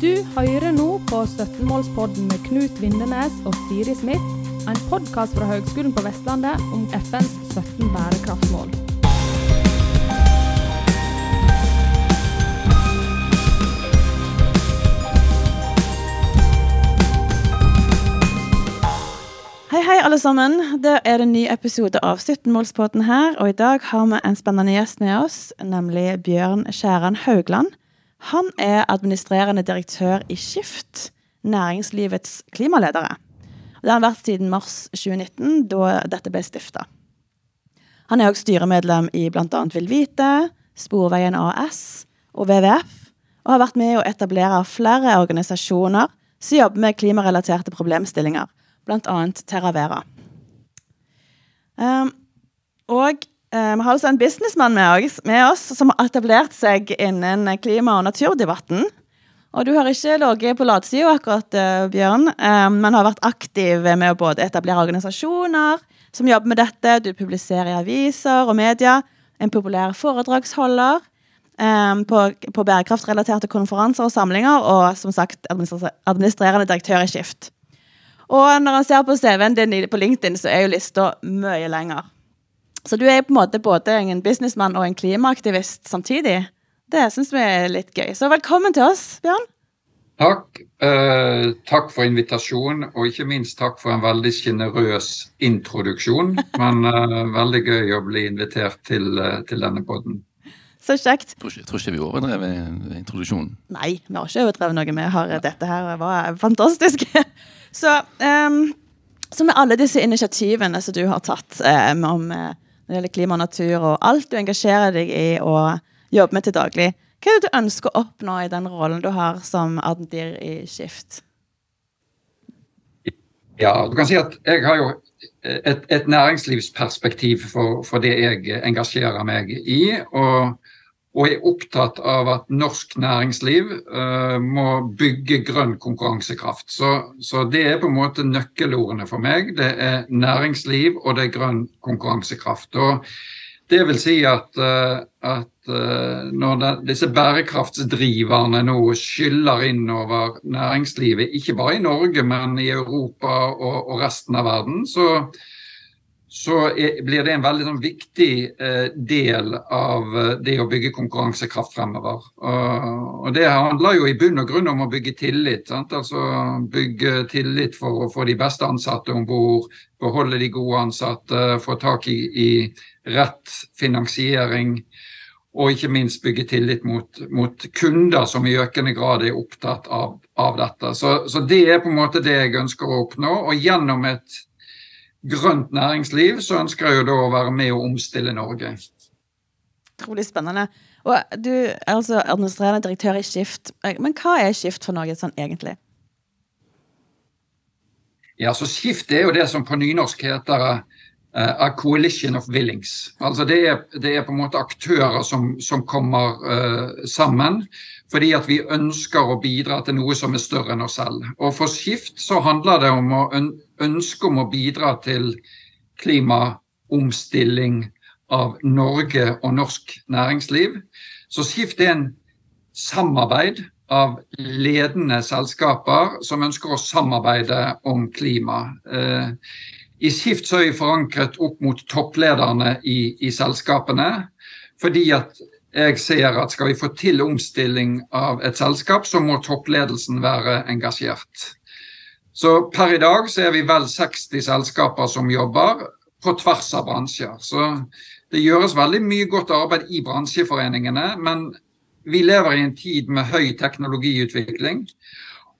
Du hører nå på 17-målspodden med Knut Vindenes og Siri Smith, en podkast fra Høgskolen på Vestlandet om FNs 17 bærekraftsmål. Hei, hei, alle sammen. Det er en ny episode av 17-målspodden her. Og i dag har vi en spennende gjest med oss, nemlig Bjørn Skjæran Haugland. Han er administrerende direktør i Skift, næringslivets klimaledere. Det har han vært siden mars 2019, da dette ble stifta. Han er òg styremedlem i bl.a. Vil Vite, Sporveien AS og WWF, og har vært med å etablere flere organisasjoner som jobber med klimarelaterte problemstillinger bl.a. Terravera. Um, og uh, vi har altså en businessmann med med oss, som har etablert seg innen klima- og naturdebatten. Og du har ikke ligget på latsida akkurat, uh, Bjørn, um, men har vært aktiv med å både etablere organisasjoner som jobber med dette, du publiserer i aviser og media, en populær foredragsholder på, på bærekraftrelaterte konferanser og samlinger, og som sagt administrerende direktør i Skift. Og når han ser på CV-en din på LinkedIn, så er jo lista mye lenger. Så du er på en måte både en businessmann og en klimaaktivist samtidig. Det syns vi er litt gøy. Så velkommen til oss, Bjørn. Takk. Eh, takk for invitasjonen, og ikke minst takk for en veldig sjenerøs introduksjon. Men eh, veldig gøy å bli invitert til, uh, til denne poden. Så kjekt. Jeg tror ikke, jeg tror ikke vi overdrev introduksjonen. Nei, vi har ikke overdrevet noe. Vi har dette her var fantastisk. Så, um, så med alle disse initiativene som du har tatt um, om uh, når det gjelder klima og natur, og alt du engasjerer deg i og jobber med til daglig, hva er det du ønsker å oppnå i den rollen du har som admdir i Skift? Ja, du kan si at jeg har jo et, et næringslivsperspektiv for, for, det jeg engasjerer meg i. og og er opptatt av at norsk næringsliv uh, må bygge grønn konkurransekraft. Så, så, det er på en måte nøkkelordene for meg. Det er næringsliv og det er grønn konkurransekraft. Og det vil si at, uh, at uh, når det, disse bærekraftsdriverne nå skyller innover næringslivet, ikke bare i Norge, men i Europa og, og resten av verden, så så er, blir det en veldig sånn, viktig eh, del av eh, det å bygge konkurransekraft fremover. Og, og, Det handler jo i bunn og grunn om å bygge tillit. Sant? Altså Bygge tillit for å få de beste ansatte om bord, beholde de gode ansatte, få tak i, i, rett finansiering. Og ikke minst bygge tillit mot, mot, kunder som i økende grad er opptatt av, av dette. Så, så det er på en måte det jeg ønsker å oppnå. Og gjennom et grønt næringsliv, så ønsker jeg jo da å være med og omstille Norge. Utrolig spennende. Og du er altså administrerende direktør i Skift. Men hva er Skift for noe sånn egentlig? Ja, så Skift er jo det som på nynorsk heter uh, A Coalition of Willings. Altså det er, det er, på en måte aktører som, som kommer uh, sammen fordi at vi ønsker å bidra til noe som er større enn oss selv. Og for Skift så handler det om å ønske om å bidra til klimaomstilling av Norge og norsk næringsliv. Så Skift er en samarbeid av ledende selskaper som ønsker å samarbeide om klima. Eh, I Skift så er vi forankret opp mot topplederne i, i selskapene. Fordi at jeg ser at skal vi få til omstilling av et selskap, så må toppledelsen være engasjert. Så per i dag så er vi vel 60 selskaper som jobber på tvers av bransjer. Så det gjøres veldig mye godt arbeid i bransjeforeningene, men vi lever i en tid med høy teknologiutvikling.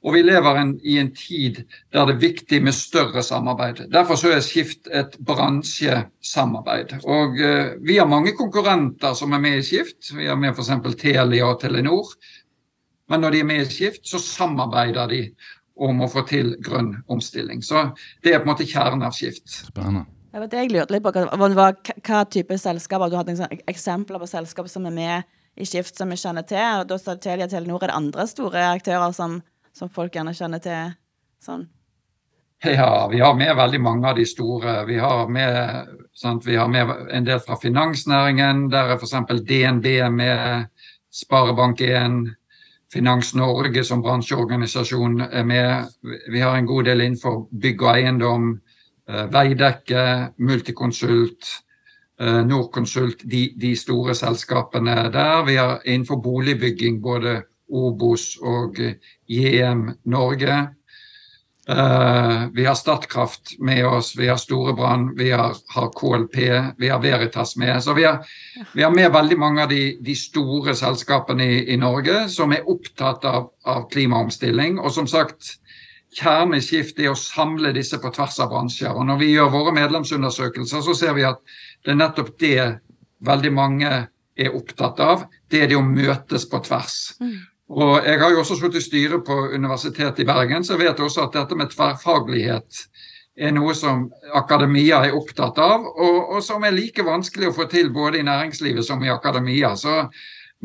Og vi lever en, i en tid der det er viktig med større samarbeid. Derfor så er Skift et bransjesamarbeid. Og eh, Vi har mange konkurrenter som er med i Skift. Vi har med f.eks. Telia og Telenor. Men når de er med i Skift, så samarbeider de om å få til grønn omstilling. Så det er på en måte kjernen av Skift. Spennende. Jeg vet, jeg lurte litt på hva, hva, hva type selskaper Du hadde sånn eksempler på selskaper som er med i Skift som vi kjenner til. og Da sa Telia og Telenor er det andre store aktører som som folk gjerne kjenner til sånn? Ja, vi har med veldig mange av de store. Vi har med, sant, vi har med en del fra finansnæringen. Der er f.eks. DNB med Sparebank1, Finans Norge som bransjeorganisasjon er med. Vi har en god del innenfor bygg og eiendom, eh, Veidekke, Multiconsult, eh, Norconsult, de, de store selskapene der. Vi har innenfor boligbygging både Obos og JM Norge. Uh, vi har Statkraft med oss, vi har Storebrann, vi har, har, KLP, vi har Veritas med. Så vi har, vi har med veldig mange av de, de store selskapene i, i, Norge som er opptatt av, av klimaomstilling. Og som sagt, kjernen i Skift er å samle disse på tvers av bransjer. Og når vi gjør våre medlemsundersøkelser, så ser vi at det er nettopp det veldig mange er opptatt av. Det er det å møtes på tvers. Og Jeg har jo også sittet i styret på Universitetet i Bergen, så jeg vet også at dette med tverrfaglighet er noe som akademia er opptatt av, og, og, som er like vanskelig å få til både i næringslivet som i akademia. Så,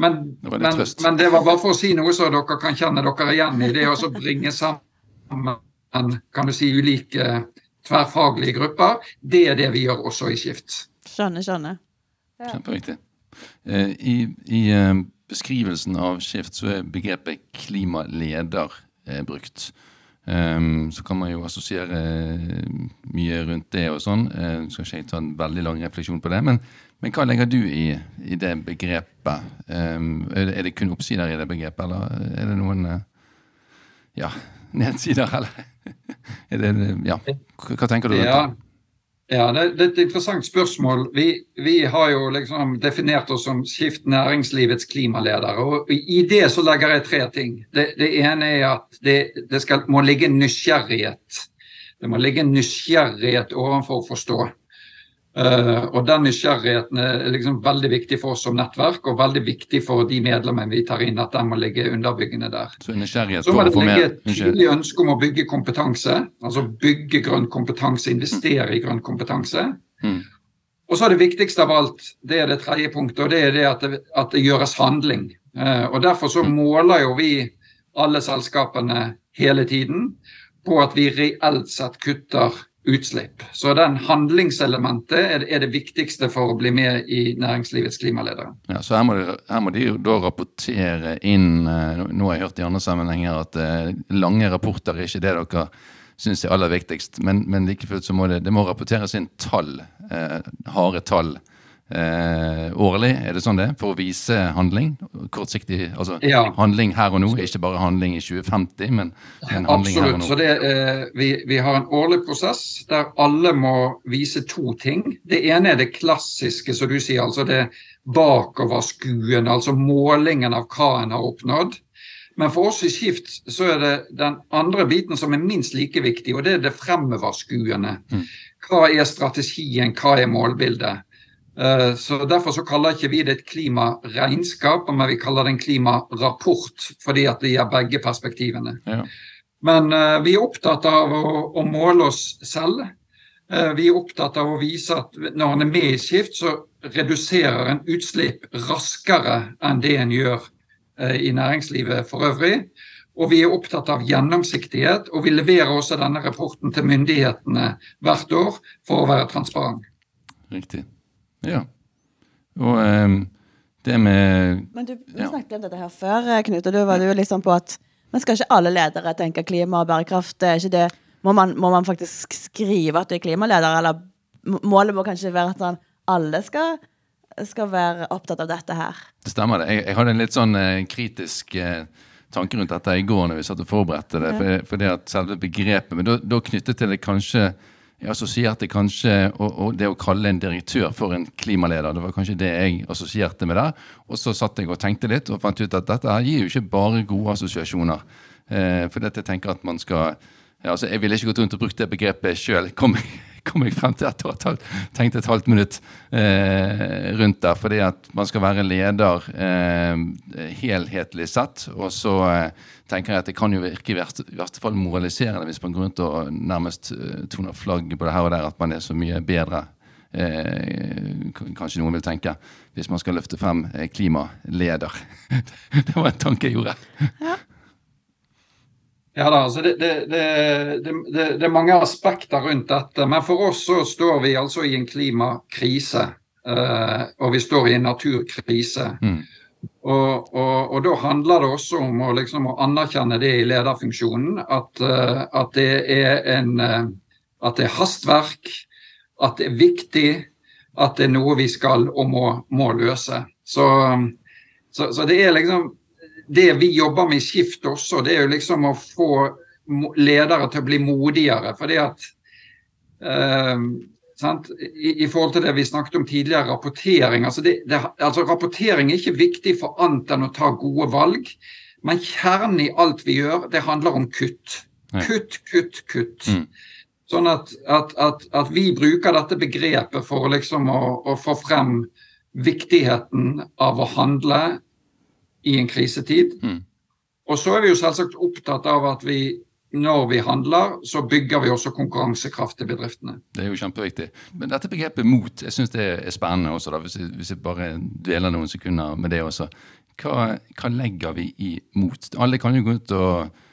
men, det men, men, det var bare for å si noe så dere kan kjenne dere igjen i det å bringe sammen kan du si, ulike tverrfaglige grupper. Det er det vi gjør også i Skift. Skjønner, skjønner. Ja. Kjempeviktig. Eh, I, i uh, beskrivelsen av Skift så er begrepet klimaleder eh, brukt. Um, så kan man jo assosiere eh, mye rundt det og sånn. Uh, skal ikke jeg ta en veldig lang refleksjon på det. Men, men hva legger du i, i det begrepet? Um, er, det, er, det, kun oppsider i det begrepet, eller er det noen ja, nedsider, eller? er det, ja. Hva tenker du rundt det? Ja, det, det, er et interessant spørsmål. Vi, vi, har jo liksom definert oss som Skift næringslivets klimaledere. og I det så legger jeg tre ting. Det, det ene er at det, det skal, må ligge nysgjerrighet. Det må ligge nysgjerrighet ovenfor å forstå. Uh, og Den nysgjerrigheten er liksom veldig viktig for oss som nettverk, og veldig viktig for de medlemmene vi tar inn, at den må ligge underbyggende der. Så, nysgjerrighet så må det ligge et tydelig ønske om å bygge kompetanse. Altså bygge grønn kompetanse, investere i grønn kompetanse. Mm. Og så er det viktigste av alt, det er det tredje punktet, og det er det at det, at det gjøres handling. Uh, og Derfor så mm. måler jo vi alle selskapene hele tiden på at vi reelt sett kutter utslipp. Så den handlingselementet er, er det viktigste for å bli med i næringslivets klimaledere. Ja, så her må, de, her må de da rapportere inn eh, Nå har jeg hørt i andre sammenhenger at eh, lange rapporter er ikke det dere syns er aller viktigst, men, men like fullt så må det, det må rapporteres inn tall, eh, harde tall eh, årlig. Er det sånn det? For å vise handling? Kortsiktig altså ja. handling her og nå, ikke bare handling i 2050, men, men handling Absolutt. her og nå. Så det, eh, vi, vi, har en årlig prosess der alle må vise to ting. Det ene er det klassiske, som du sier, altså det bakoverskuende, altså målingen av hva en har oppnådd. Men for oss i Skift så er det den andre biten som er minst like viktig, og det er det fremoverskuende. Mm. Hva er strategien, hva er målbildet? Eh, så Derfor så kaller ikke vi det et klimaregnskap, men vi kaller det en klimarapport, fordi at det gir begge perspektivene. Ja. Men uh, vi er opptatt av å, å måle oss selv. Uh, vi er opptatt av å vise at når en er med i Skift, så reduserer en utslipp raskere enn det en gjør uh, i næringslivet for øvrig. Og vi er opptatt av gjennomsiktighet, og vi leverer også denne rapporten til myndighetene hvert år for å være transparent. Riktig. Ja. Og um, det med Men du, vi ja. snakket om dette her før, eh, Knut, og du var jo liksom på at men skal ikke alle ledere tenke klima og bærekraft? Er ikke det, må, man, må man faktisk skrive at du er klimaleder, eller målet må kanskje være at alle skal, skal være opptatt av dette her? Det stemmer det. Jeg, jeg hadde en litt sånn eh, kritisk eh, tanke rundt dette i går når vi satt og forberedte det. Ja. For, for, det at selve begrepet Men da knyttet til det kanskje assosierte kanskje og, og det å kalle en direktør for en klimaleder. Det var kanskje det jeg assosierte med det. Og så satt jeg og tenkte litt og fant ut at dette her gir jo ikke bare gode assosiasjoner. Eh, for dette tenker at man skal ja, altså Jeg ville ikke gått rundt og brukt det begrepet sjøl. Kom, kom jeg frem til etter å ha tenkt et halvt minutt eh, rundt der. Fordi at man skal være leder eh, helhetlig sett. Og så eh, tenker jeg at det kan jo virke i verste fall moraliserende hvis man går rundt og nærmest uh, toner flagg på det her og der at man er så mye bedre. Eh, kanskje noen vil tenke, hvis man skal løfte frem eh, klimaleder. det var en tanke jeg gjorde. Ja. Ja da, altså det, det, det, det, er mange aspekter rundt dette. Men for oss så står vi altså i en klimakrise. Uh, og vi står i en naturkrise. Mm. Og, og, og, da handler det også om å, liksom, å anerkjenne det i lederfunksjonen. At, uh, at, det er en uh, At det er hastverk, at det er viktig, at det er noe vi skal og må, må løse. Så, så, så, det er liksom Det vi jobber med i Skift også, det er jo liksom å få ledere til å bli modigere. fordi at uh, i, I, forhold til det vi snakket om tidligere, rapportering. Altså, det, det, altså Rapportering er ikke viktig for annet enn å ta gode valg. Men kjernen i alt vi gjør, det handler om kutt. Kutt, kutt, kutt. Mm. Sånn at, at, at, at, vi bruker dette begrepet for liksom å, å, få frem viktigheten av å handle i en krisetid. Mm. Og så er vi jo selvsagt opptatt av at vi når vi handler, så bygger vi også konkurransekraft til bedriftene. Det er jo kjempeviktig. Men dette begrepet mot, jeg syns det er spennende også, da, hvis, jeg, hvis jeg bare deler noen sekunder med det også. Hva, hva, legger vi i mot? Alle kan jo gå ut og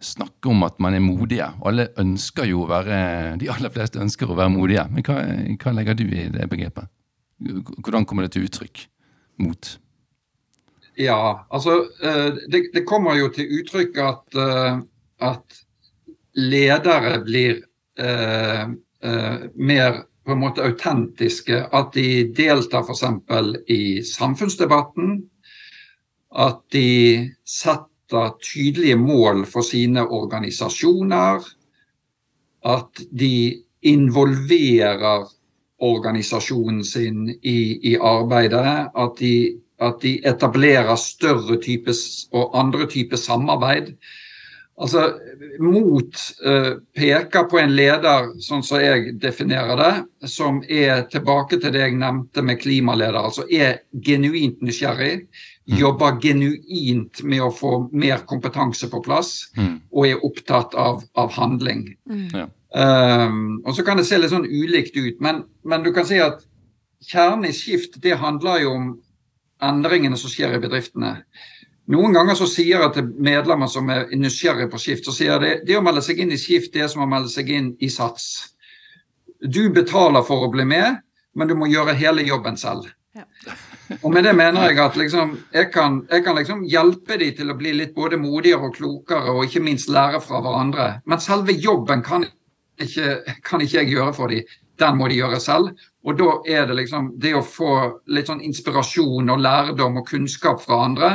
snakke om at man er modige. Alle ønsker jo å være, De aller fleste ønsker å være modige. Men hva, hva legger du i det begrepet? Hvordan kommer det til uttrykk? Mot? Ja, altså eh, det, det kommer jo til uttrykk at, eh, at ledere blir eh, eh, mer på en måte autentiske. At de deltar f.eks. i samfunnsdebatten. At de setter tydelige mål for sine organisasjoner. At de involverer organisasjonen sin i, i arbeidet. At de, at de, etablerer større typer og andre typer samarbeid. Altså, Mot uh, peker på en leder, sånn som jeg definerer det, som er tilbake til det jeg nevnte med klimaleder. Altså er genuint nysgjerrig, mm. jobber genuint med å få mer kompetanse på plass, mm. og er opptatt av, av handling. Mm. Ja. Um, og så kan det se litt sånn ulikt ut, men, men du kan si at kjernen i skift det handler jo om endringene som skjer i bedriftene. Noen ganger så sier jeg til medlemmer som er nysgjerrige på skift, så sier de det å melde seg inn i skift det er som å melde seg inn i SATS. Du betaler for å bli med, men du må gjøre hele jobben selv. Ja. Og med det mener jeg at liksom, jeg kan, jeg kan liksom hjelpe dem til å bli litt både modigere og klokere, og ikke minst lære fra hverandre. Men selve jobben kan ikke, kan ikke jeg gjøre for dem. Den må de gjøre selv. Og da er det liksom det å få litt sånn inspirasjon og lærdom og kunnskap fra andre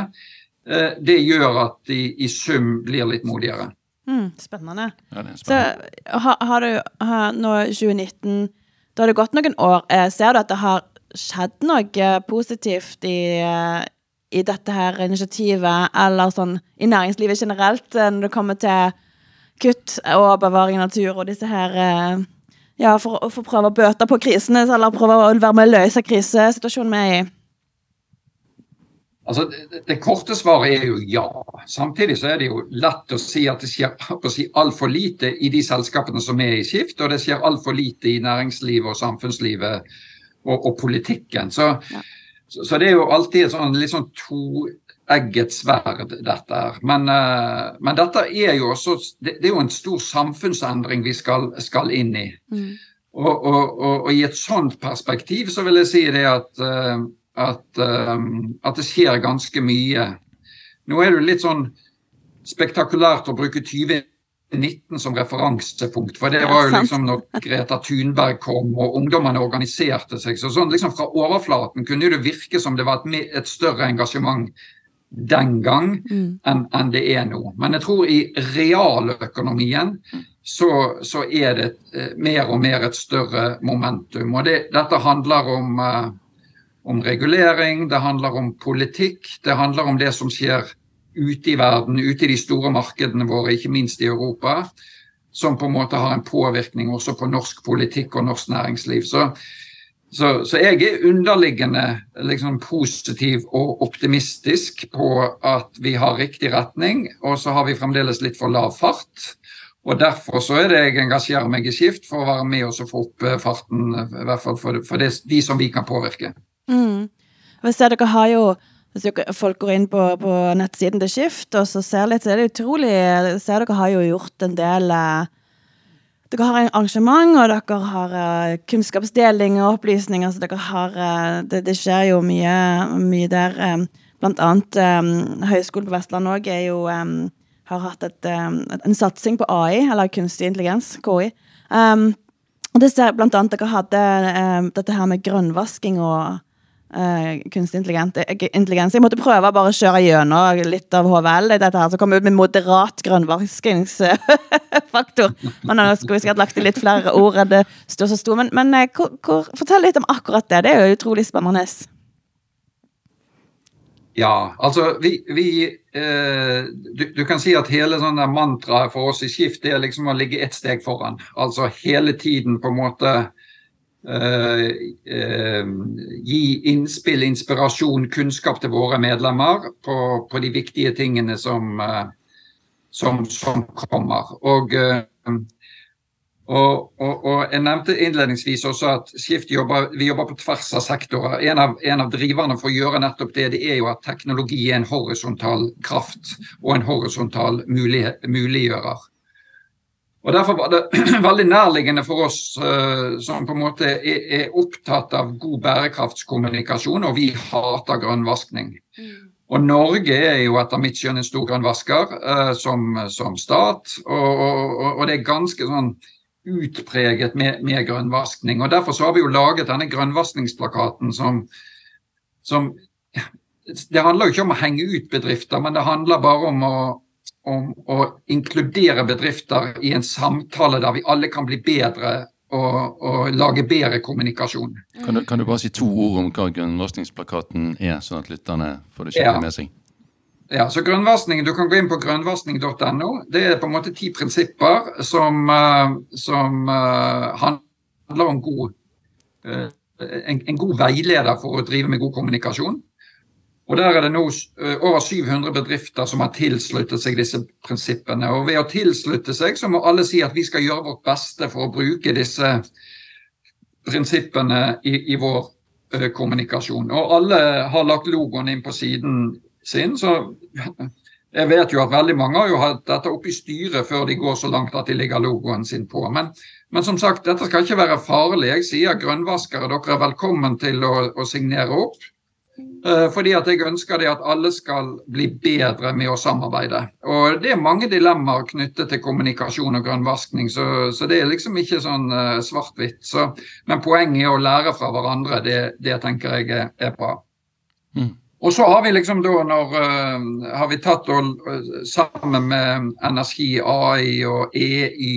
Eh, det gjør at de i sum blir litt modigere. Mm, spennende. Ja, spennende. Så har, har du har, nå 2019 Da har det gått noen år. Eh, ser du at det har skjedd noe positivt i, eh, i dette her initiativet, eller sånn i næringslivet generelt, når det kommer til kutt og bevaring av natur og disse her Ja, for, for å prøve å bøte på krisene, eller prøve å være med å løse krisesituasjonen vi er i? Altså, det, det, korte svaret er jo ja. Samtidig så er det jo lett å si at det skjer si, altfor lite i de selskapene som er i skift, og det skjer altfor lite i næringslivet og samfunnslivet og, og politikken. Så, ja. så, så, det er jo alltid et sånn litt sånn toegget sverd, dette her. Men, uh, men, dette er jo også det, det, er jo en stor samfunnsendring vi skal, skal inn i. Mm. Og, og, og, i et sånt perspektiv så vil jeg si det at uh, at, um, at, det skjer ganske mye. Nå er det jo litt sånn spektakulært å bruke 2019 som referansepunkt. For det var jo liksom når Greta Thunberg kom og ungdommene organiserte seg. Så sånn liksom fra overflaten kunne det virke som det var et, et større engasjement den gang mm. enn en det er nå. Men jeg tror i realøkonomien så, så er det eh, mer og mer et større momentum. Og det, dette handler om uh, om regulering, det handler om politikk, det handler om det som skjer ute i verden, ute i de store markedene våre, ikke minst i Europa, som på en måte har en påvirkning også på norsk politikk og norsk næringsliv. Så, så, så jeg er underliggende liksom, positiv og optimistisk på at vi har riktig retning, og så har vi fremdeles litt for lav fart. Og Derfor så er det jeg engasjerer meg i Skift, for å være med og få opp eh, farten, i hvert fall for, for det, de som vi kan påvirke. Mm. Jeg dere har jo hvis folk går inn på, på nettsiden til Skift og så ser litt, så er det utrolig ser Dere har jo gjort en del eh, Dere har en arrangement, og dere har uh, kunnskapsdeling og opplysninger. så dere har, uh, det, det, skjer jo mye, mye der. Um, blant annet um, Høgskolen på Vestlandet òg er jo um, har hatt et, en satsing på AI, eller kunstig intelligens, KI. Og det ser blant annet dere hadde dette her med grønnvasking og uh, kunstig intelligens. Jeg måtte prøve å bare kjøre gjennom litt av HVL. Dette her, Så kom ut med moderat grønnvaskingsfaktor. Men nå skulle vi sikkert lagt i litt flere ord enn det står så sto. Men, men uh, hvor, fortell litt om akkurat det. Det er jo utrolig spennende. Ja, altså vi, vi eh, du, du, kan si at hele sånn mantraet for oss i Skift er liksom å ligge ett steg foran. Altså hele tiden på en måte eh, eh, gi innspill, inspirasjon, kunnskap til våre medlemmer på, på de viktige tingene som, eh, som, som kommer. Og eh, og, og, og, Jeg nevnte innledningsvis også at Skift jobber, vi jobber på tvers av sektorer. En av, en av, driverne for å gjøre nettopp det, det er jo at teknologi er en horisontal kraft og en horisontal mulig, muliggjører. Og Derfor var det veldig nærliggende for oss uh, som på en måte er, er, opptatt av god bærekraftskommunikasjon, og vi hater grønnvaskning. Mm. Og Norge er jo etter mitt skjønn en stor grønnvasker uh, som, som, stat, og, og, og, det er ganske sånn utpreget med, med, grønnvaskning. og Derfor så har vi jo laget denne grønnvaskningsplakaten som, som Det handler jo ikke om å henge ut bedrifter, men det handler bare om å, om å inkludere bedrifter i en samtale der vi alle kan bli bedre og, og lage bedre kommunikasjon. Kan du, kan du, bare si to ord om hva grønnvaskningsplakaten er, sånn at lytterne får det skikkelig med seg? Ja, så grønnvaskning, Du kan gå inn på grønnvaskning.no. Det er på en måte ti prinsipper som, uh, som uh, handler om god, uh, en, en, god veileder for å drive med god kommunikasjon. Og Der er det nå over 700 bedrifter som har tilsluttet seg disse prinsippene. Og Ved å tilslutte seg så må alle si at vi skal gjøre vårt beste for å bruke disse prinsippene i, i vår kommunikasjon. Og alle har lagt logoen inn på siden sin. Så jeg vet jo at veldig mange har jo hatt dette oppe i styret før de går så langt at de legger logoen sin på. Men, men som sagt, dette skal ikke være farlig. Jeg sier grønnvaskere, dere er velkommen til å, å signere opp. Uh, fordi at jeg ønsker det at alle skal bli bedre med å samarbeide. Og Det er mange dilemmaer knyttet til kommunikasjon og grønnvaskning, så, så det er liksom ikke sånn uh, svart-hvitt. Men poenget er å lære fra hverandre. Det, det tenker jeg er, bra. Mm. Og så har vi liksom da når uh, har vi tatt og sammen med Energi, AI og EY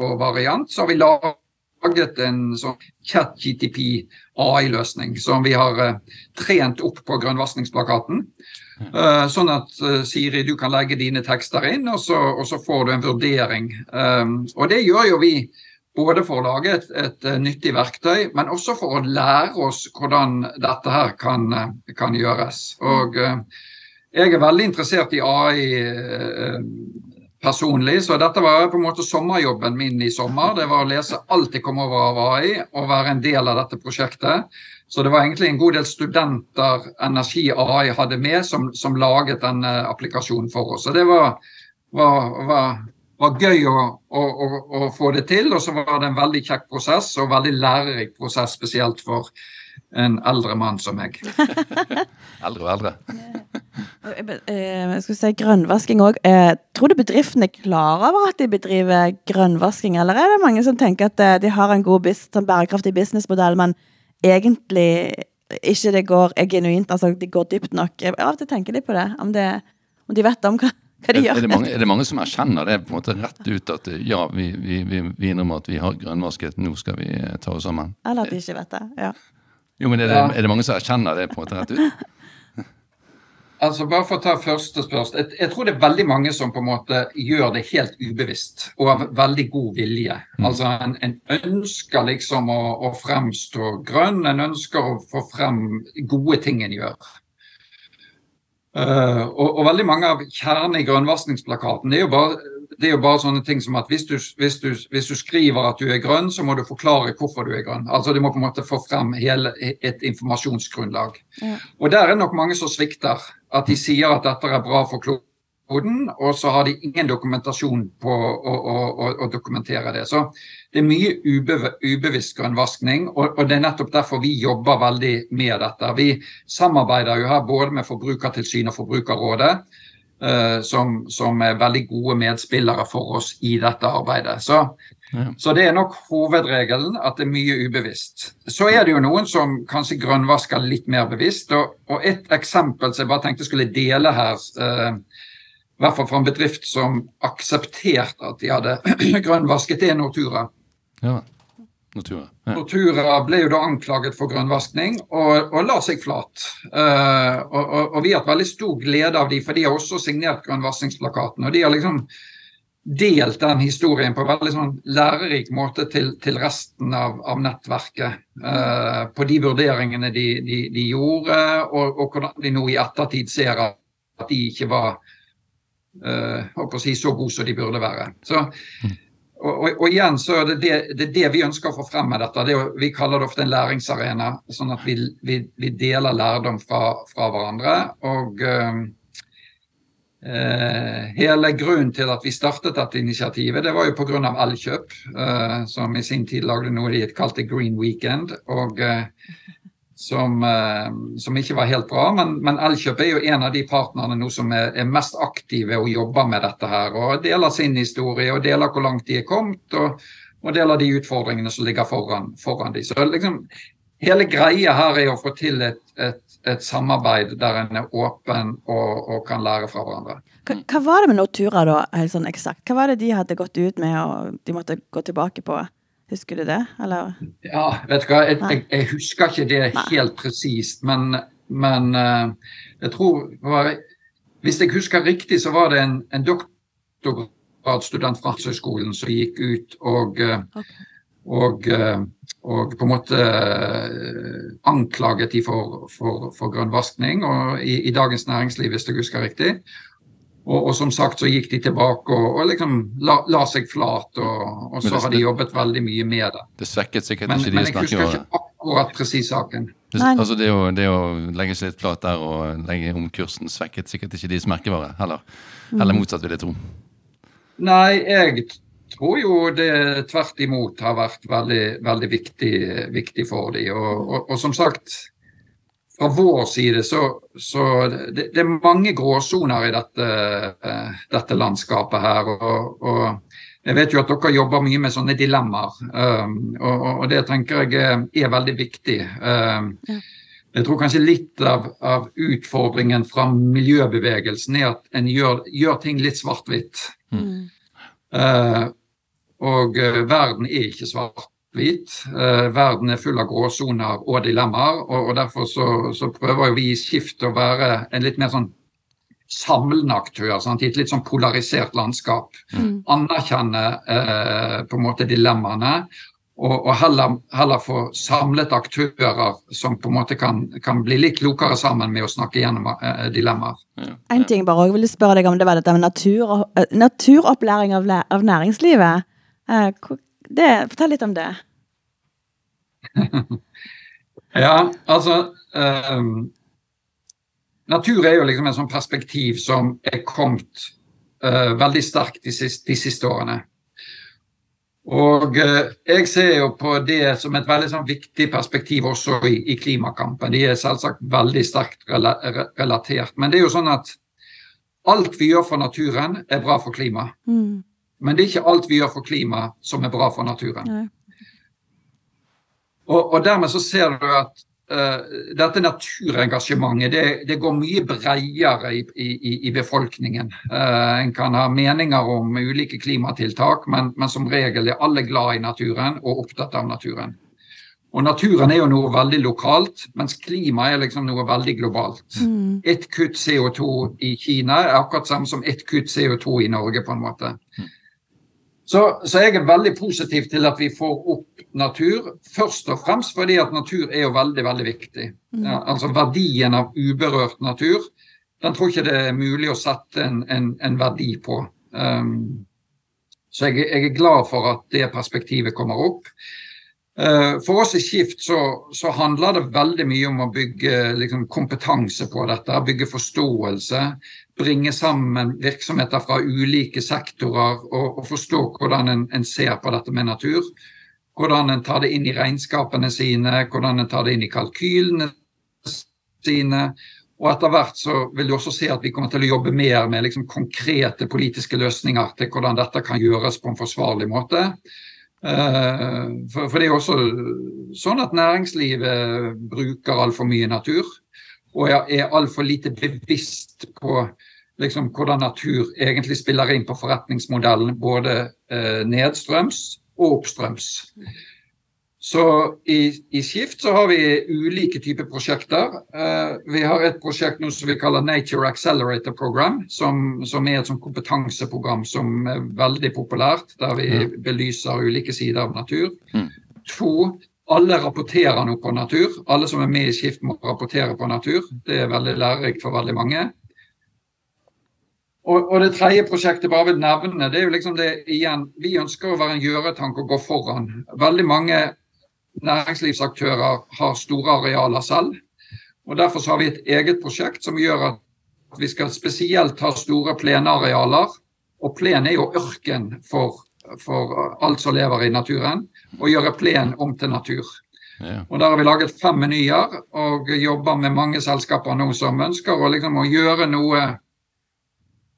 og variant, så har vi laget en sånn chat-GTP AI-løsning som vi har uh, trent opp på grønnvaskingsplakaten. sånn at Siri, du kan legge dine tekster inn, og så, og så får du en vurdering. Um, og det gjør jo vi både for å lage et, et, eh, nyttig verktøy, men også for å lære oss hvordan dette her kan, eh, kan gjøres. Og jeg er veldig interessert i AI personlig, så dette var på en måte sommerjobben min i sommer. Det var å lese alt jeg kom over av AI og være en del av dette prosjektet. Så det var egentlig en god del studenter Energi AI hadde med, som, som laget denne applikasjonen for oss. Så det var, var, var var gøy å, å, å, få det til. Og så var det en veldig kjekk prosess, og veldig lærerik prosess, spesielt for en eldre mann som meg. eldre og eldre. Eh, jeg skulle si grønnvasking òg. Eh, tror du bedriftene er klar over at de bedriver grønnvasking, eller er det mange som tenker at eh, de har en god sånn bærekraftig businessmodell, men egentlig ikke det går genuint, altså de går dypt nok? Av og til tenker de på det, om, det, om de vet om hva hva de gjør. Er det, mange, er det mange som erkjenner det på en måte rett ut at ja, vi, vi, vi, vi innrømmer at vi har grønnvasket, nå skal vi ta oss sammen? Eller at de ikke vet det. ja. Jo, men er det, er det mange som erkjenner det på en måte rett ut? Altså, bare for å ta første spørsmål. Jeg, jeg, tror det er veldig mange som på en måte gjør det helt ubevisst og av veldig god vilje. Mm. Altså, en, en, ønsker liksom å, å, fremstå grønn, en ønsker å få frem gode ting en gjør. Uh, og, og, veldig mange av kjernen i grønnvaskingsplakaten er, jo bare, det er jo bare sånne ting som at hvis du, hvis, du, hvis du, skriver at du er grønn, så må du forklare hvorfor du er grønn. Altså Du må på en måte få frem hele, et informasjonsgrunnlag. Ja. Og der er nok mange som svikter. At de sier at dette er bra for kloden og så har de ingen dokumentasjon på å, å, å, å dokumentere det. Så det er mye ube, ubevisst grønnvaskning, og, og, det er nettopp derfor vi jobber veldig med dette. Vi samarbeider jo her både med Forbrukertilsynet og Forbrukerrådet, som, som, er veldig gode medspillere for oss i dette arbeidet. Så, ja. så det er nok hovedregelen at det er mye ubevisst. Så er det jo noen som kanskje grønnvasker litt mer bevisst. Og, og et eksempel som jeg bare tenkte skulle dele her, uh, i hvert fall fra en bedrift som aksepterte at de hadde grønnvasket, det er Nortura. Ja. Nortura. Ja. Nortura ble jo da anklaget for grønnvaskning og, og la seg flat. Uh, og, og, og, vi har hatt veldig stor glede av de, for de har også signert grønnvaskingsplakaten. Og de har liksom delt den historien på en veldig sånn lærerik måte til, til resten av, av nettverket. Uh, på de vurderingene de, de, de gjorde, og, og hvordan de nå i ettertid ser at de ikke var uh, si, så gode som de burde være. Så, og, og, og, igjen så er det det, det det, vi ønsker å få frem med dette. Det vi kaller det ofte en læringsarena, sånn at vi, vi, vi deler lærdom fra, fra hverandre. Og uh, hele grunnen til at vi startet dette initiativet, det var jo pga. Elkjøp, uh, som i sin tid lagde noe de kalte Green Weekend. og uh, som, eh, som, ikke var helt bra. Men, men, Elkjøp er jo en av de partnerne nå som er, er, mest aktive og jobber med dette her. Og deler sin historie og deler hvor langt de er kommet, og, og deler de utfordringene som ligger foran, foran de. Så liksom, hele greia her er å få til et, et, et samarbeid der en er åpen og, og, kan lære fra hverandre. Hva, hva var det med Nortura, da, helt sånn eksakt? Hva var det de hadde gått ut med og de måtte gå tilbake på? Husker du det, eller? Ja, vet du hva, jeg, jeg, jeg husker ikke det Nei. helt presist, men, men uh, jeg tror var, Hvis jeg husker riktig, så var det en, en doktorgradsstudent fra Handelshøyskolen som gikk ut og, uh, okay. og, uh, og, på en måte anklaget de for, for, for grønnvaskning og i, i, Dagens Næringsliv, hvis jeg husker riktig. Og, og, som sagt så gikk de tilbake og, og liksom la, la, seg flat, og, og så det, har de jobbet veldig mye med det. Det svekket sikkert men, ikke de snakker om. Men jeg husker ikke akkurat presis saken. Det, altså det å, det å, legge seg litt flat der og legge om kursen svekket sikkert ikke deres merkevare heller. Eller mm. motsatt, vil jeg tro. Nei, jeg tror jo det tvert imot har vært veldig, veldig viktig, viktig for dem. og som sagt fra vår side så, så det, det, er mange gråsoner i dette, dette landskapet her. Og, og, jeg vet jo at dere jobber mye med sånne dilemmaer, um, og, og, det tenker jeg er, er veldig viktig. Um. Jeg tror kanskje litt av, av, utfordringen fra miljøbevegelsen er at en gjør, gjør ting litt svart-hvitt. Mm. Uh, og uh, verden er ikke svart hvit. Eh, verden er full av gråsoner og dilemmaer. og, og Derfor så, så, prøver vi i Skift å være en litt mer sånn samlende aktør sant? i et litt sånn polarisert landskap. Mm. Anerkjenne eh, på en måte dilemmaene. Og, og heller, heller, få samlet aktører som på en måte kan, kan bli litt klokere sammen med å snakke gjennom eh, dilemmaer. Ja. En ting bare jeg ville spørre deg om, det var dette med natur, uh, naturopplæring av, av næringslivet. Uh, det, fortell litt om det. ja, altså um, Natur er jo liksom en sånn perspektiv som er kommet uh, veldig sterkt de siste, de siste årene. Og uh, jeg ser jo på det som et veldig sånn viktig perspektiv også i, i, klimakampen. De er selvsagt veldig sterkt relatert. Men det er jo sånn at alt vi gjør for naturen, er bra for klimaet. Mm. Men det er ikke alt vi gjør for klimaet som er bra for naturen. Og, og, dermed så ser du at uh, dette naturengasjementet det, det, går mye bredere i, i, i befolkningen. Uh, en kan ha meninger om ulike klimatiltak, men, men, som regel er alle glad i naturen og opptatt av naturen. Og naturen er jo noe veldig lokalt, mens klima er liksom noe veldig globalt. Mm. Ett kutt CO2 i Kina er akkurat samme som ett kutt CO2 i Norge, på en måte. Så, så, jeg er veldig positiv til at vi får opp natur. Først og fremst fordi at natur er jo veldig, veldig viktig. Mm. Ja, altså verdien av uberørt natur, den tror ikke det er mulig å sette en, en, en verdi på. Um, så jeg, jeg, er glad for at det perspektivet kommer opp. Uh, for oss i Skift så, så, handler det veldig mye om å bygge liksom, kompetanse på dette. Bygge forståelse. Bringe sammen virksomheter fra ulike sektorer og, og forstå hvordan en, en, ser på dette med natur. Hvordan en tar det inn i regnskapene sine, hvordan en tar det inn i kalkylene sine. Og etter hvert så vil du også se at vi kommer til å jobbe mer med liksom konkrete politiske løsninger til hvordan dette kan gjøres på en forsvarlig måte. Eh, for, det er også sånn at næringslivet bruker altfor mye natur. Og er altfor lite bevisst på liksom, hvordan natur egentlig spiller inn på forretningsmodellen både eh, nedstrøms og oppstrøms. Så i, i, Skift så har vi ulike typer prosjekter. Eh, vi har et prosjekt nå som vi kaller Nature Accelerator Program, som, som er et kompetanseprogram som er veldig populært, der vi mm. belyser ulike sider av natur. Mm. To, alle rapporterer nå på natur. Alle som er med i Skift må rapportere på natur. Det er veldig lærerikt for veldig mange. Og, og, det tredje prosjektet bare vil nevne, det er jo liksom det igjen Vi ønsker å være en gjøretank og gå foran. Veldig mange næringslivsaktører har store arealer selv. og Derfor har vi et eget prosjekt som gjør at vi skal spesielt ha store plenarealer. Og plen er jo ørken for, for alt som lever i naturen. Og gjøre plen om til natur. Ja. Og Der har vi laget fem menyer og jobber med mange selskaper nå som ønsker å, liksom, å gjøre noe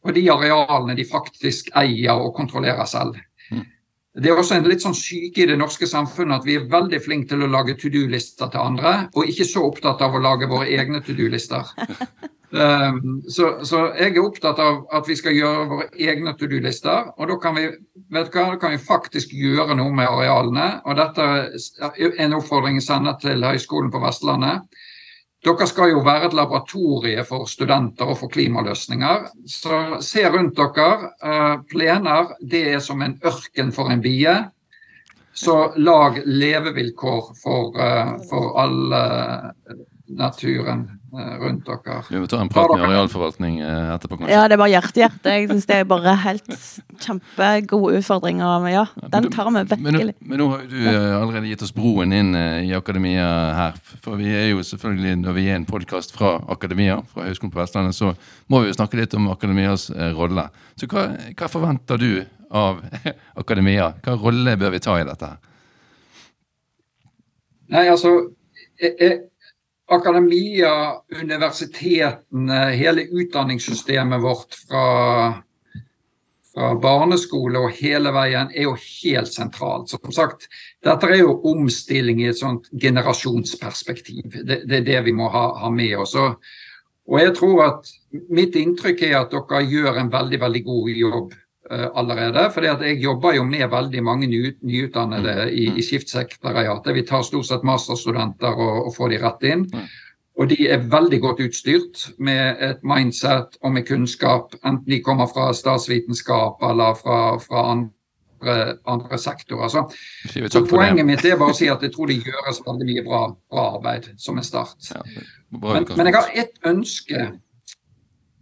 på de arealene de faktisk eier og kontrollerer selv. Mm. Det er også en litt sånn syke i det norske samfunnet at vi er veldig flinke til å lage to do-lister til andre, og ikke så opptatt av å lage våre egne to do-lister. Um, så, så, jeg er opptatt av at vi skal gjøre våre egne to do-lister. Og da kan, vi, vet hva, da kan vi faktisk gjøre noe med arealene. Og dette er en oppfordring jeg sender til Høgskolen på Vestlandet. Dere skal jo være et laboratorie for studenter og for klimaløsninger. Så se rundt dere. Eh, plener det er som en ørken for en bie. Så lag levevilkår for, eh, for alle naturen eh, rundt dere. Vi må ta en prat med arealforvaltning eh, etterpå, kanskje. Ja, det er bare hjerte-hjerte. Jeg syns det er bare helt kjempegode utfordringer. Ja, den tar vi virkelig. Men, men, nå har du eh, allerede gitt oss broen inn i akademia her. For vi er jo selvfølgelig, når vi er en podkast fra akademia, fra Høgskolen på Vestlandet, så må vi jo snakke litt om akademias rolle. Så hva, hva forventer du av akademia? Hva rolle bør vi ta i dette? Nei, altså jeg, akademia, universitetene, hele utdanningssystemet vårt fra, fra, barneskole og hele veien er jo helt sentralt. Som sagt, dette er jo omstilling i et sånt generasjonsperspektiv. Det, det er det vi må ha, ha med oss. Og jeg tror at Mitt inntrykk er at dere gjør en veldig veldig god jobb uh, fordi at jeg jobber jo med veldig mange ny, nyutdannede mm. i, i skiftsekretariatet. Vi tar stort sett masterstudenter og, og får de rett inn. Og de er veldig godt utstyrt med et mindset og med kunnskap, enten de kommer fra statsvitenskap eller fra, fra andre, andre, sektorer. Så, så poenget mitt er bare å si at jeg tror det gjøres veldig mye bra, bra arbeid som en start. Ja, men, men jeg har ett ønske,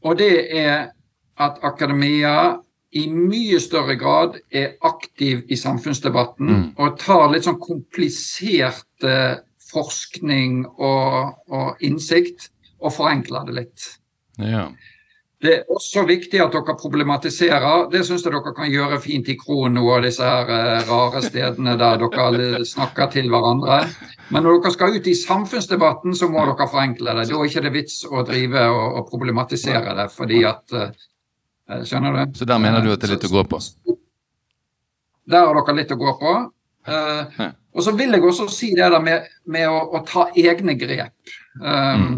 og det er at akademia i mye større grad er aktiv i samfunnsdebatten mm. og tar litt sånn komplisert forskning og, og innsikt og forenkler det litt. Ja. Det er også viktig at dere problematiserer. Det syns jeg dere kan gjøre fint i Krono og disse her uh, rare stedene der dere snakker til hverandre. Men når dere skal ut i samfunnsdebatten, så må dere forenkle det. Da er ikke det vits å drive og, og problematisere det, fordi at Eh, skjønner du? Så der mener du at det er litt å gå på? Der har dere litt å gå på. Uh, og så vil jeg også si det der med, med å, å, ta egne grep. Um, mm.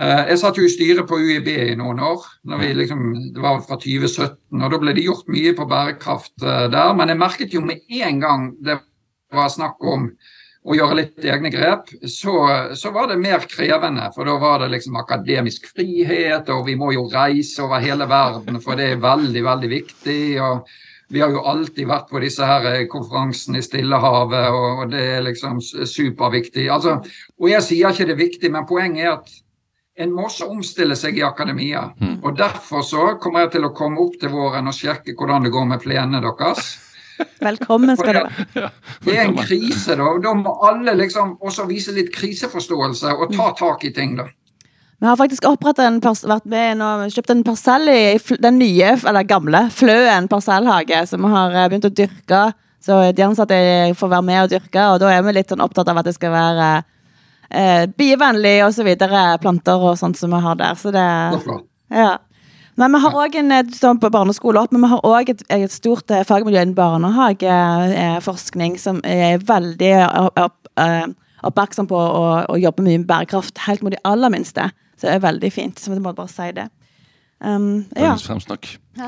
uh, jeg satt jo i styret på UiB i noen år. Vi liksom, det var fra 2017. og Da ble det gjort mye på bærekraft uh, der. Men jeg merket jo med en gang det var snakk om og gjøre litt egne grep, så, så, var det mer krevende. For da var det liksom akademisk frihet, og vi må jo reise over hele verden, for det er veldig, veldig viktig. og vi har jo alltid vært på disse her konferansene i Stillehavet, og det er liksom superviktig. Altså, og jeg sier ikke det er viktig, men poenget er at en må også omstille seg i akademia. Mm. Og derfor så kommer jeg til å komme opp til våren og sjekke hvordan det går med plenene deres. Velkommen skal du være. Det er en krise, da. Da må alle liksom også vise litt kriseforståelse og ta tak i ting, da. Vi har faktisk en vært med og kjøpt en parsell i den nye, eller gamle, Fløen parsellhage, som vi har eh, begynt å dyrke. Så de ansatte får være med og dyrke, og da er vi litt sånn opptatt av at det skal være eh, bievennlig og så videre, planter og sånt som vi har der. Så det ja. Men vi har òg en sånn på barneskole opp, men vi har òg et, et, stort eh, fagmiljø innen barnehageforskning som er veldig opp, opp, oppmerksom på å, å jobbe mye med bærekraft helt mot de aller minste. Så det er veldig fint. Så vi må bare si det. Um, Dagens ja. fremsnakk.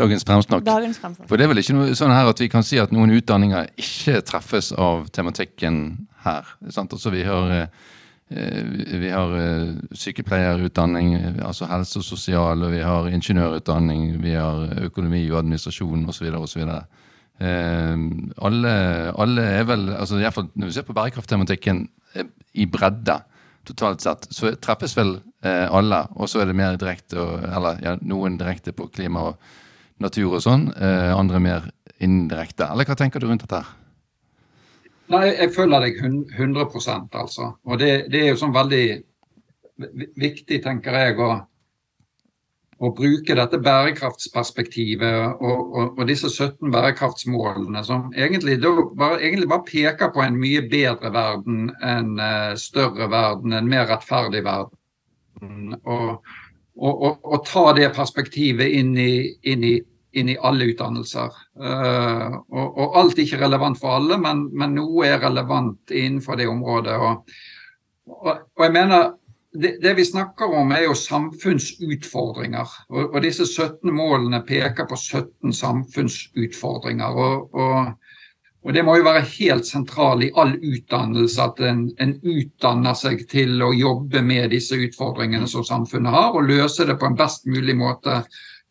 Dagens fremsnakk. Dagens fremsnakk. For det er vel ikke noe sånn her at vi kan si at noen utdanninger ikke treffes av tematikken her. Sant? Altså vi har, eh, vi har eh, sykepleierutdanning, altså helse og sosial, og vi har ingeniørutdanning, vi har økonomi og administrasjon osv. osv. Eh, alle, alle er vel, altså i hvert fall Når vi ser på bærekrafttematikken i bredde, totalt sett, så treffes vel eh, alle. Og så er det mer direkte, eller ja, noen direkte på klima og natur og sånn. Eh, andre mer indirekte. Eller hva tenker du rundt dette? her? Nei, Jeg følger deg 100% altså. Og det, det er jo sånn veldig viktig, tenker jeg, å å bruke dette bærekraftsperspektivet og, og, og, disse 17 bærekraftsmålene, som egentlig bare, egentlig bare, peker på en mye bedre verden, en uh, større verden, en mer rettferdig verden. Og, og ta det perspektivet inn i, inn i, inn i alle utdannelser. Uh, og, alt er ikke relevant for alle, men, men, noe er relevant innenfor det området. og jeg mener det, det, vi snakker om, er jo samfunnsutfordringer. Og, og, disse 17 målene peker på 17 samfunnsutfordringer. Og, og, og det må jo være helt sentralt i all utdannelse at en, en, utdanner seg til å jobbe med disse utfordringene som samfunnet har, og løse det på en best mulig måte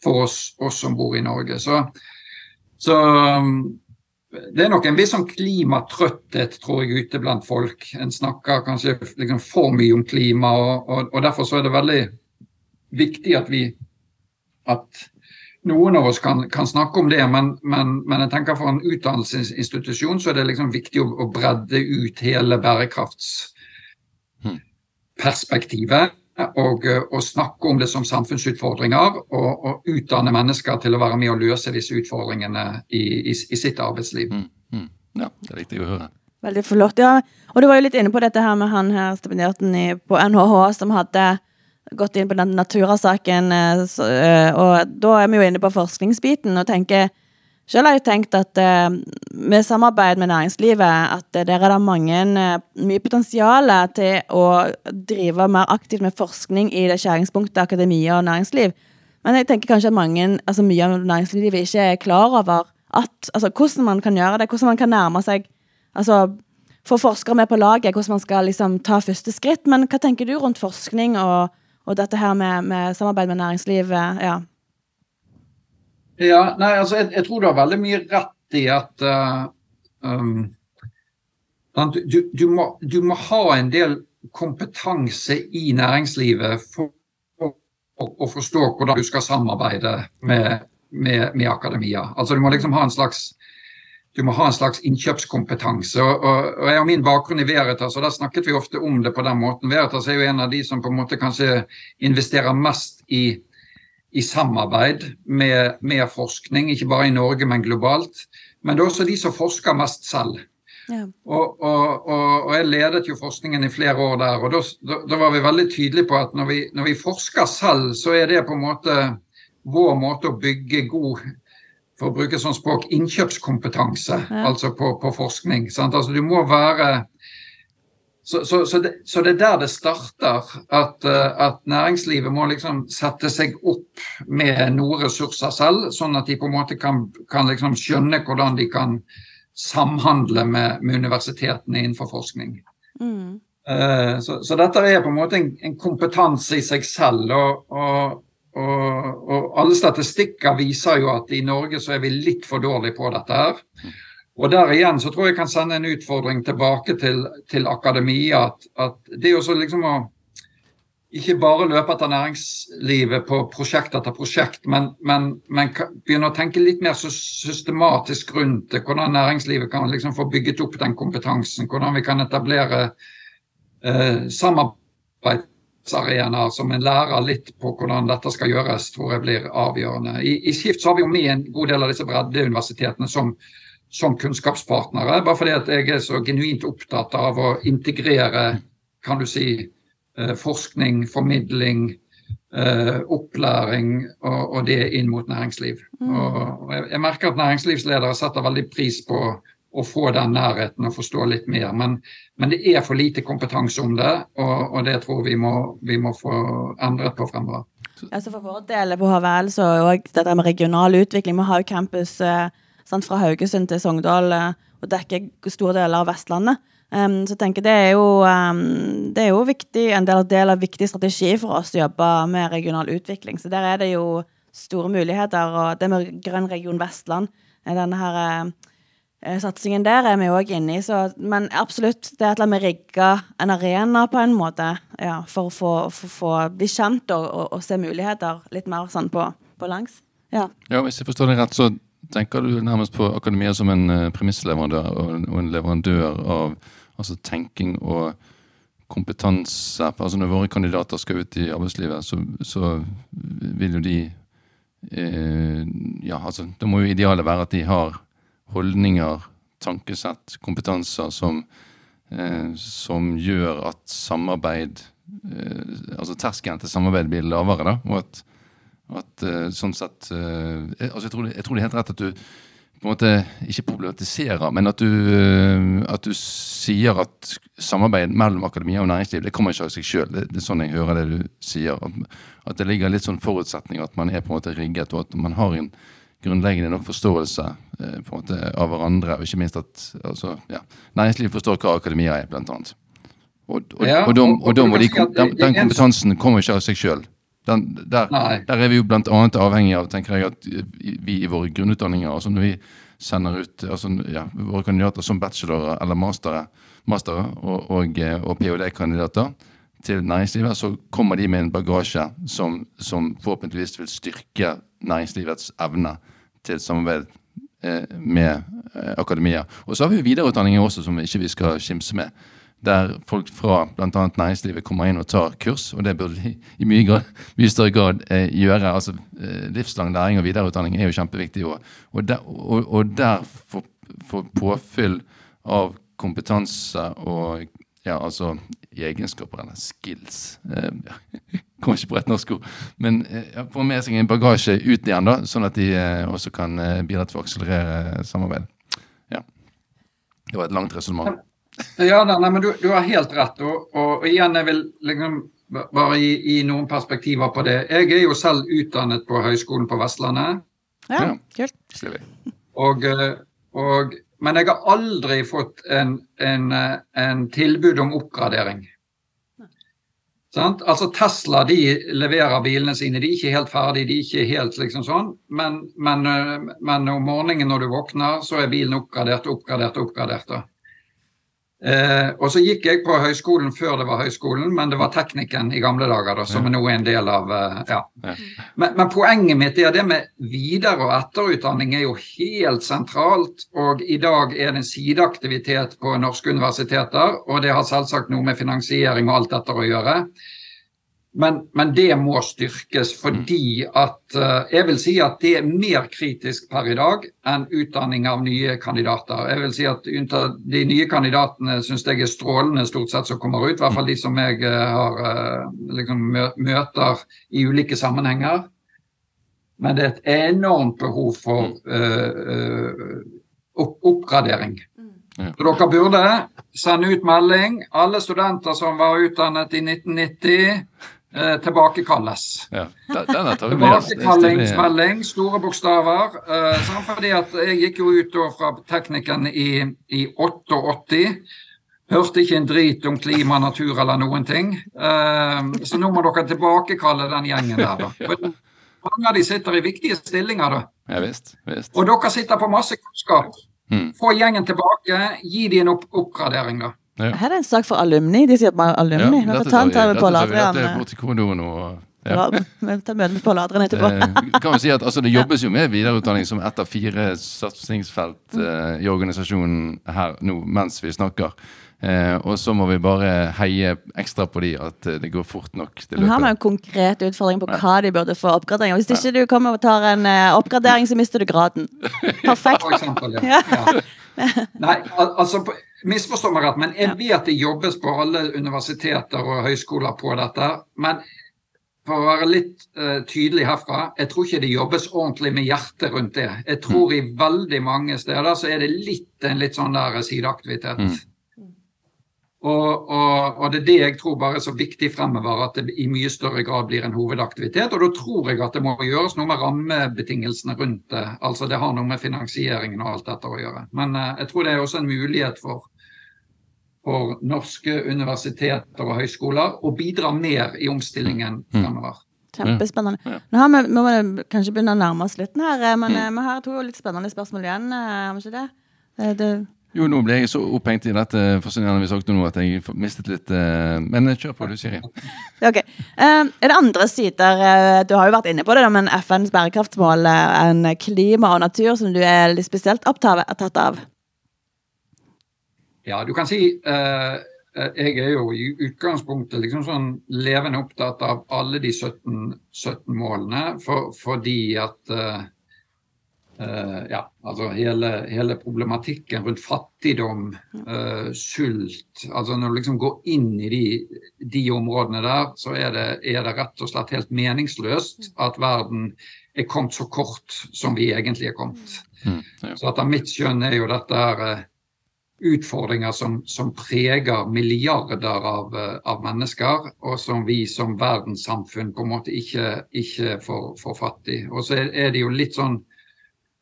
for oss, oss som bor i Norge. Så, så det er nok en viss sånn klimatrøtthet tror jeg, ute blant folk. En snakker kanskje liksom for mye om klima, og, og, og, derfor så er det veldig viktig at vi at noen av oss kan, kan snakke om det, men, men, men, jeg tenker for en utdannelsesinstitusjon så er det liksom viktig å, å bredde ut hele bærekraftsperspektivet og, eh, og, snakke om det som samfunnsutfordringer og, og, utdanne mennesker til å være med og løse disse utfordringene i, i, i sitt arbeidsliv. Mm, mm. Ja, det er riktig å høre. Veldig flott. ja. Og du var jo litt inne på dette her med han her stipendiaten på NHH som hadde gått inn på den Natura-saken. Eh, eh, og da er vi jo inne på forskningsbiten og tenker selv har jeg tenkt at uh, med samarbeid med næringslivet at uh, der er det mange, uh, mye potensial til å drive mer aktivt med forskning i det skjæringspunktet akademia og næringsliv. Men jeg tenker kanskje at mange, altså mye av næringslivet ikke er klar over at, altså hvordan man kan gjøre det, hvordan man kan nærme seg altså Få forskere med på laget, hvordan man skal liksom ta første skritt. Men hva tenker du rundt forskning og, og dette her med, med samarbeid med næringslivet? ja? Ja, nei, altså jeg, jeg, tror du har veldig mye rett i at uh, um, du, du, må, du, må, ha en del kompetanse i næringslivet for å forstå hvordan du skal samarbeide med, med, med, akademia. Altså Du må liksom ha en slags du må ha en slags innkjøpskompetanse. Og, og, og Jeg har min bakgrunn i Veritas, og der snakket vi ofte om det på den måten. Veritas er jo en av de som på en måte kanskje investerer mest i i samarbeid med, med, forskning, ikke bare i Norge, men globalt. Men det er også de som forsker mest selv. Ja. Og, og, og, og, jeg ledet jo forskningen i flere år der, og da var vi veldig tydelige på at når vi, når vi, forsker selv, så er det på en måte vår måte å bygge god for å bruke sånn språk, innkjøpskompetanse ja. altså på, på forskning. Altså, du må være så, så, så, det, så, det, er der det starter. At, eh, at, næringslivet må liksom sette seg opp med noen ressurser selv, sånn at de på en måte kan, kan liksom skjønne hvordan de kan samhandle med, med universitetene innenfor forskning. Mm. Uh, så, dette er på en måte en, en kompetanse i seg selv. og, og og, og, alle statistikker viser jo at i Norge så er vi litt for dårlige på dette her. Og der igjen så tror jeg kan sende en utfordring tilbake til, til akademia. At, at det så liksom å, ikke bare løpe etter næringslivet på prosjekt etter prosjekt, men, men, men begynne å tenke litt mer systematisk rundt det. Hvordan næringslivet kan liksom få bygget opp den kompetansen. Hvordan vi kan etablere eh, samarbeidsarenaer som en lærer litt på hvordan dette skal gjøres, tror jeg blir avgjørende. I, i Skift så har vi jo med en god del av disse breddeuniversitetene som, som kunnskapspartnere. Bare fordi at jeg er så genuint opptatt av å integrere kan du si, Eh, forskning, formidling, eh, opplæring og, og, det inn mot næringsliv. Mm. Og jeg, jeg, merker at næringslivsledere setter veldig pris på å få den nærheten og forstå litt mer. Men, men det er for lite kompetanse om det, og, og det tror vi må, vi må få endret på fremover. Altså for vår del på HVL så òg dette med regional utvikling. Vi har jo campus eh, sant, fra Haugesund til Sogndal eh, og dekker store deler av Vestlandet. Um, så jeg tenker det er jo, um, det er jo viktig, en del, del, av viktig strategi for oss å jobbe med regional utvikling. Så der er det jo store muligheter. Og det med Grønn region Vestland, eh, denne her uh, satsingen der er vi òg inne i. Så, men absolutt, det er at vi rigger en arena på en måte ja, for å få, bli kjent og, og, og, se muligheter litt mer sånn på, på langs. Ja. ja, hvis jeg forstår det rett, så tenker du nærmest på akademia som en uh, premissleverandør og, en leverandør av altså tenking og kompetanse. Altså Når våre kandidater skal ut i arbeidslivet, så, så vil jo de eh, Ja, altså Da må jo idealet være at de har holdninger, tankesett, kompetanser som, eh, som gjør at samarbeid eh, Altså terskelen til samarbeid blir lavere, da. Og at, at eh, sånn sett eh, altså jeg tror, jeg tror det er helt rett at du på en måte ikke problematiserer, men at du, eh, at du, sier at samarbeid mellom akademia og næringsliv det kommer ikke av seg sjøl. Det, det, er sånn jeg hører det du sier. At, at, det ligger litt sånn forutsetning at man er på en måte rigget, og at man har en grunnleggende nok forståelse eh, på en måte av hverandre. Og ikke minst at altså, ja, næringslivet forstår hva akademia er, blant annet. Og, og, ja, og, og, og, de, den, den kompetansen kommer ikke av seg sjøl. Den, der, der, er vi jo annet avhengig av tenker jeg, at vi i våre grunnutdanninger altså Når vi sender ut altså, ja, våre kandidater som bachelorer eller mastere, mastere og, og, og ph.d.-kandidater til næringslivet, så kommer de med en bagasje som, som forhåpentligvis vil styrke næringslivets evne til samarbeid eh, med eh, akademia. Og så har vi jo videreutdanninger også som ikke vi skal skimse med der folk fra bl.a. næringslivet kommer inn og tar kurs. Og det burde de i mye, grad, mye større grad eh, gjøre. altså eh, Livslang læring og videreutdanning er jo kjempeviktig. Og, og der, og, og der få, påfyll av kompetanse og ja, altså egenskaper eller skills. Eh, ja, Kommer ikke på et norsk ord. Men eh, få med seg en bagasje ut igjen, da, sånn at de eh, også kan eh, bidra til å akselerere samarbeid. Ja. Det var et langt resonnement. Ja, nei, men du, du, har helt rett. Og, og, og igjen, jeg vil liksom bare gi, gi, noen perspektiver på det. Jeg er jo selv utdannet på Høgskolen på Vestlandet. Ja, kult. Og, og, men jeg har aldri fått en, en, en tilbud om oppgradering. Sant? Altså Tesla de leverer bilene sine. De er ikke helt ferdige, de er ikke helt liksom sånn. Men, men, men om morgenen når du våkner, så er bilen oppgradert, oppgradert, oppgradert. Eh, og så gikk jeg på høyskolen før det var høyskolen, men det var teknikken i gamle dager, da, som ja. nå er en del av eh, ja. ja. Men, men, poenget mitt er det med videre- og etterutdanning er jo helt sentralt. Og i dag er det en sideaktivitet på norske universiteter, og det har selvsagt noe med finansiering og alt dette å gjøre. Men, men, det må styrkes fordi at uh, Jeg vil si at det er mer kritisk per i dag enn utdanning av nye kandidater. Jeg vil si at De nye kandidatene syns jeg er strålende stort sett som kommer ut. I hvert fall de som jeg uh, har uh, liksom møter i ulike sammenhenger. Men det er et enormt behov for opp oppgradering. Ja. Så dere burde sende ut melding. Alle studenter som var utdannet i 1990 eh, tilbakekalles. Ja, Tilbakekallingsmelding, store bokstaver. Eh, fordi at Jeg gikk jo ut fra teknikken i, i 88. Hørte ikke en drit om klima, natur eller noen ting. Eh, så nå må dere tilbakekalle den gjengen der, da. mange av de sitter i viktige stillinger, da. Ja, visst, visst. Og dere sitter på masse kunnskap. Mm. Få gjengen tilbake, gi dem en opp oppgradering, da. Ja. Her er det en sak for alumni. De sier bare alumni. Vi får ta en vi på Adrian. Dette er borti korridoren og ja. Vi tar møte med Pål Adrian etterpå. Eh, kan vi si at altså, Det jobbes jo med videreutdanning som ett av fire satsingsfelt eh, i organisasjonen her nå mens vi snakker. Eh, og så må vi bare heie ekstra på de at eh, det går fort nok. Det løpet. Her har vi en konkret utfordring på hva de burde få oppgradering. Hvis ikke du kommer og tar en uh, oppgradering, så mister du graden. Perfekt. For eksempel, ja. ja. Nei, al altså Misforstå meg rett, men jeg vet det jobbes på alle universiteter og høyskoler på dette. Men for å være litt uh, tydelig herfra, jeg tror ikke det jobbes ordentlig med hjertet rundt det. Jeg tror mm. i veldig mange steder så er det litt en litt sånn der sideaktivitet. Mm. Og, og, og, det er det jeg tror bare er så viktig fremover, at det i mye større grad blir en hovedaktivitet. Og da tror jeg at det må gjøres noe med rammebetingelsene rundt det. Altså det har noe med finansieringen og alt dette å gjøre. Men uh, jeg tror det er også en mulighet for, for norske universiteter og høyskoler å bidra mer i omstillingen mm. fremover. Kjempespennende. Nå har vi, vi må kanskje begynne å nærme oss slutten her, eh, men mm. Eh, vi har to litt spennende spørsmål igjen. Har vi ikke det? det jo, nå ble jeg så opphengt i dette fascinerende vi snakket nå at jeg mistet litt uh, Men kjør på, du, Siri. ok. Uh, er det andre sider uh, Du har jo vært inne på det, da, men FNs bærekraftsmål, en klima og natur som du er litt spesielt opptatt av? Ja, du kan si jeg er jo i utgangspunktet liksom sånn levende opptatt av alle de 17, 17 målene, for, fordi at Uh, ja, altså hele, hele, problematikken rundt fattigdom, uh, sult altså Når du liksom går inn i de, de områdene der, så er det, er det, rett og slett helt meningsløst at verden er kommet så kort som vi egentlig er kommet. Mm, ja. Så etter mitt skjønn er jo dette her uh, utfordringer som, som, preger milliarder av, av, mennesker, og som vi som verdenssamfunn på en måte ikke, ikke får, får fatt i. Og så er, er det jo litt sånn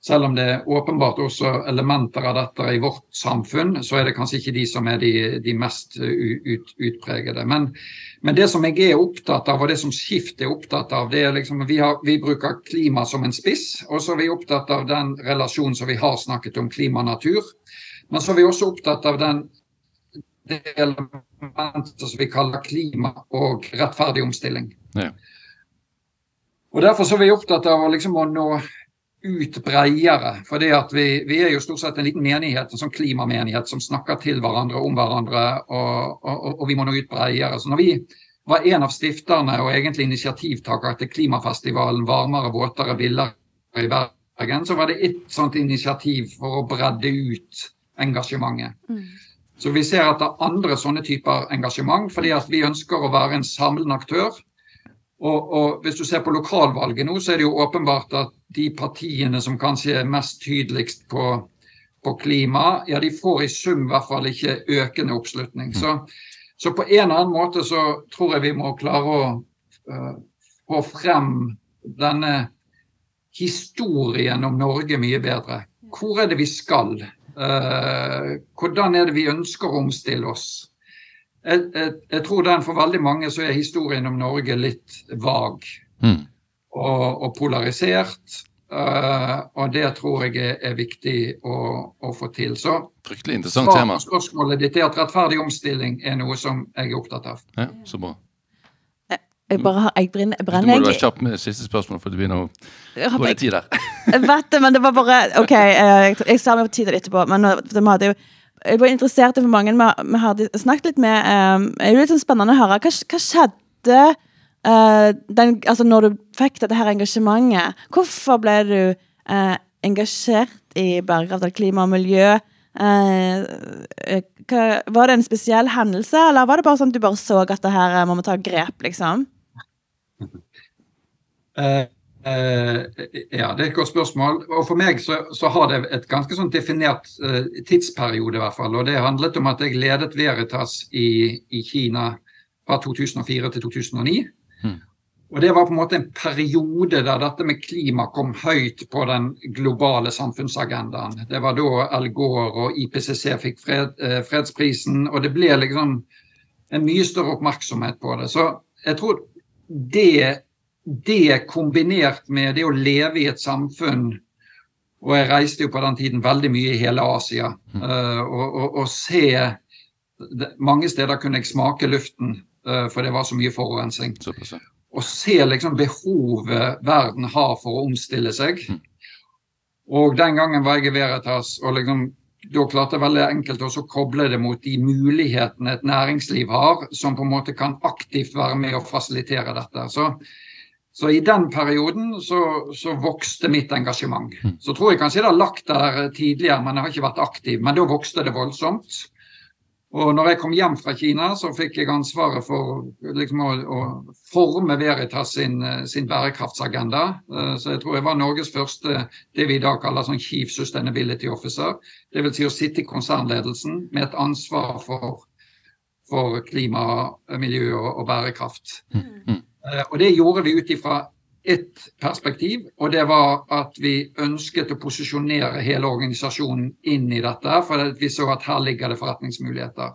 selv om det er åpenbart også elementer av dette i vårt samfunn, så er det kanskje ikke de som er de, de mest ut, utpregede. Men, men, det som jeg er opptatt av, og det som Skift er opptatt av, det er liksom vi, har, vi bruker klima som en spiss. Og så er vi opptatt av den relasjonen som vi har snakket om, klima-natur. Men så er vi også opptatt av den det elementet som vi kaller klima og rettferdig omstilling. Ja. Og Derfor så er vi opptatt av liksom å nå ut bredere. For vi, vi, er jo stort sett en liten menighet, en sånn klimamenighet som snakker til hverandre om hverandre, og, og, og vi må nå ut bredere. Så når vi var en av stifterne og egentlig initiativtaker til klimafestivalen 'Varmere, våtere, villere' i Bergen, så var det ett sånt initiativ for å bredde ut engasjementet. Mm. Så vi ser etter andre sånne typer engasjement, fordi vi ønsker å være en samlende aktør og, og, Hvis du ser på lokalvalget nå, så er det jo åpenbart at de partiene som kanskje er mest tydeligst på, på klima, ja, de får i sum i hvert fall ikke økende oppslutning. Så, så, på en eller annen måte så tror jeg vi må klare å uh, få frem denne historien om Norge mye bedre. Hvor er det vi skal? Uh, hvordan er det vi ønsker å omstille oss? jeg, jeg, jeg, tror den for veldig mange så er historien om Norge litt vag mm. Og, og, polarisert. Uh, og det tror jeg er, er viktig å, å, få til. Så Fryktelig interessant tema. Spørsmålet ditt er at rettferdig omstilling er noe som jeg er opptatt av. Ja, så bra. Jeg bare har, jeg brenner, brenner Du må være kjapp med siste spørsmål, for det begynner å gå litt tid der. Jeg vet det, men det var bare OK, jeg, jeg sa meg på tid etterpå, men de hadde jo jeg var interessert i for mange vi, vi har snakket litt med um, Det er jo litt sånn spennende å høre. Hva, hva skjedde uh, den, altså når du fikk dette her engasjementet? Hvorfor ble du uh, engasjert i bærekraft, klima og miljø? Uh, hva, var det en spesiell hendelse, eller var det bare sånn at du bare så at det her må vi ta grep, liksom? Uh, Uh, ja, det er et godt spørsmål. Og For meg så, så har det et ganske sånn definert uh, tidsperiode. i hvert fall, og Det handlet om at jeg ledet Veritas i, i Kina fra 2004 til 2009. Og Det var på en måte en periode der dette med klima kom høyt på den globale samfunnsagendaen. Det var da Al Gore og IPCC fikk fred, uh, fredsprisen, og det ble liksom en mye større oppmerksomhet på det. Så jeg tror det det kombinert med det å leve i et samfunn Og jeg reiste jo på den tiden veldig mye i hele Asia. Uh, og, og, og, se mange steder kunne jeg smake luften, uh, for det var så mye forurensning. Og se liksom behovet verden har for å omstille seg. Mm. Og den gangen var jeg i Veritas, og liksom, da klarte jeg veldig enkelt også å koble det mot de mulighetene et næringsliv har, som på en måte kan aktivt være med å fasilitere dette. Så, så i den perioden så, så, vokste mitt engasjement. Mm. Så tror jeg kanskje det har lagt der tidligere, men jeg har ikke vært aktiv. Men da vokste det voldsomt. Og når jeg kom hjem fra Kina, så fikk jeg ansvaret for liksom, å, å, forme Veritas sin, sin, bærekraftsagenda. Eh, så jeg tror jeg var Norges første det vi i dag kaller sånn Chief Sustainability Officer. Dvs. Si å sitte i konsernledelsen med et ansvar for, for klima, miljø og, og bærekraft. Mm. mm. Og det gjorde vi ut ifra ett perspektiv, og det var at vi ønsket å posisjonere hele organisasjonen inn i dette, for vi så at her ligger det forretningsmuligheter.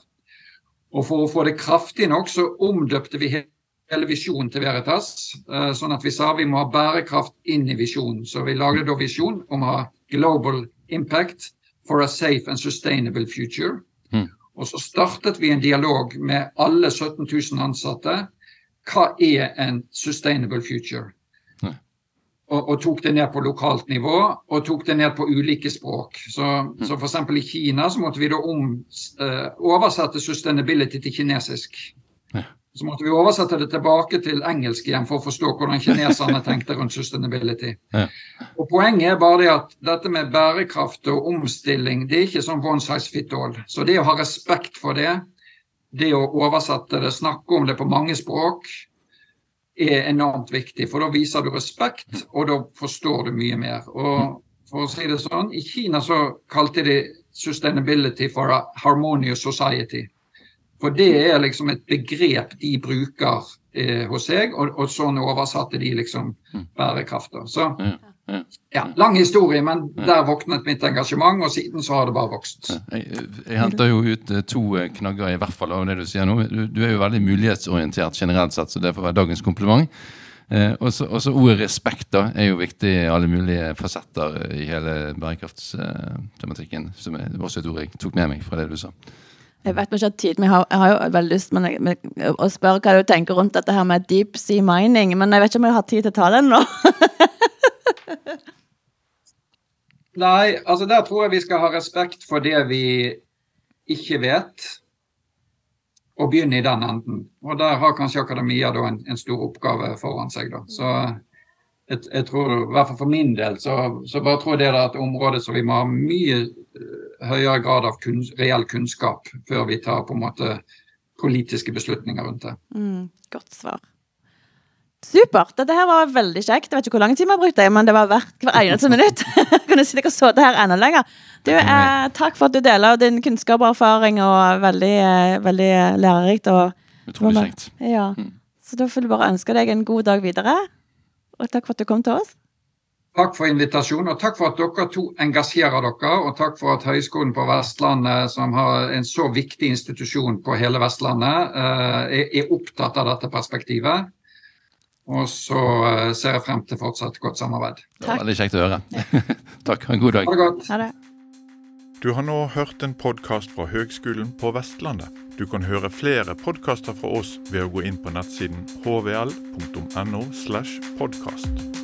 Og For å få det kraftig nok, så omdøpte vi hele visjonen til Veritas. Eh, sånn at vi sa vi må ha bærekraft inn i visjonen. Så vi lagde da visjon om å ha global impact for a safe and sustainable future. Mm. Og så startet vi en dialog med alle 17 000 ansatte. Hva er en sustainable future? Og, og, tok det ned på lokalt nivå, og tok det ned på ulike språk. Så, mm. så f.eks. i Kina så måtte vi da om, eh, oversette sustainability til kinesisk. Ja. Så måtte vi oversette det tilbake til engelsk igjen for å forstå hvordan kineserne tenkte rundt sustainability. Ja. Og Poenget er bare det at dette med bærekraft og omstilling det er ikke sånn one size fit all. Så det å ha respekt for det, det å oversette det, snakke om det på mange språk, er enormt viktig. For da viser du respekt, og da forstår du mye mer. Og for å si det sånn, I Kina så kalte de 'sustainability for a harmonious society'. For det er liksom et begrep de bruker eh, hos seg, og, og, sånn oversatte de liksom bærekrafta. Så ja, lang historie, men der våknet mitt engasjement, og siden så har det bare vokst. Jeg, jeg henter jo ut eh, to eh, knagger i hvert fall av det du sier nå. Du, du er jo veldig mulighetsorientert generelt sett, så det får være dagens kompliment. Eh, og så ordet respekt da, er jo viktig i alle mulige fasetter i hele bærekraftstematikken. Som er også et ord jeg tok med meg fra det du sa. Jeg vet ikke tid, men jeg har, jeg har jo veldig lyst men jeg, men, å spørre hva du tenker rundt dette her med deep sea mining, men jeg vet ikke om jeg har tid til å ta den nå. Nei, altså der tror jeg vi skal ha respekt for det vi ikke vet, og begynne i den enden. Og der har kanskje akademia da en, en stor oppgave foran seg. da. Så jeg, jeg, tror, i hvert fall for min del, så, så bare tror jeg det er et område som vi må ha mye eh, høyere grad av kun, reell kunnskap før vi tar på en måte politiske beslutninger rundt det. Mm, godt svar. Supert. Dette her var veldig kjekt. Jeg vet ikke hvor lang tid vi har brukt, det, men det var verdt hver eneste minutt. Kunne sitte og så det her enda lenger. Du, eh, takk for at du deler din kunnskap og erfaring, og veldig, eh, veldig lærerikt. Og, Utrolig kjekt. Ja. Mm. Så da får du bare ønske deg en god dag videre. Og takk for at du kom til oss. Takk for invitasjonen, og takk for at dere to engasjerer dere. Og takk for at Høgskolen på Vestlandet, som har en så viktig institusjon på hele Vestlandet, eh, er opptatt av dette perspektivet. Og så uh, ser jeg frem til fortsatt godt samarbeid. Det var veldig kjekt å høre. Takk. Ha en god dag. Ha det godt. Ha det. Du har nå hørt en podkast fra Høgskolen på Vestlandet. Du kan høre flere podkaster fra oss ved å gå inn på nettsiden hvl.no. slash podkast.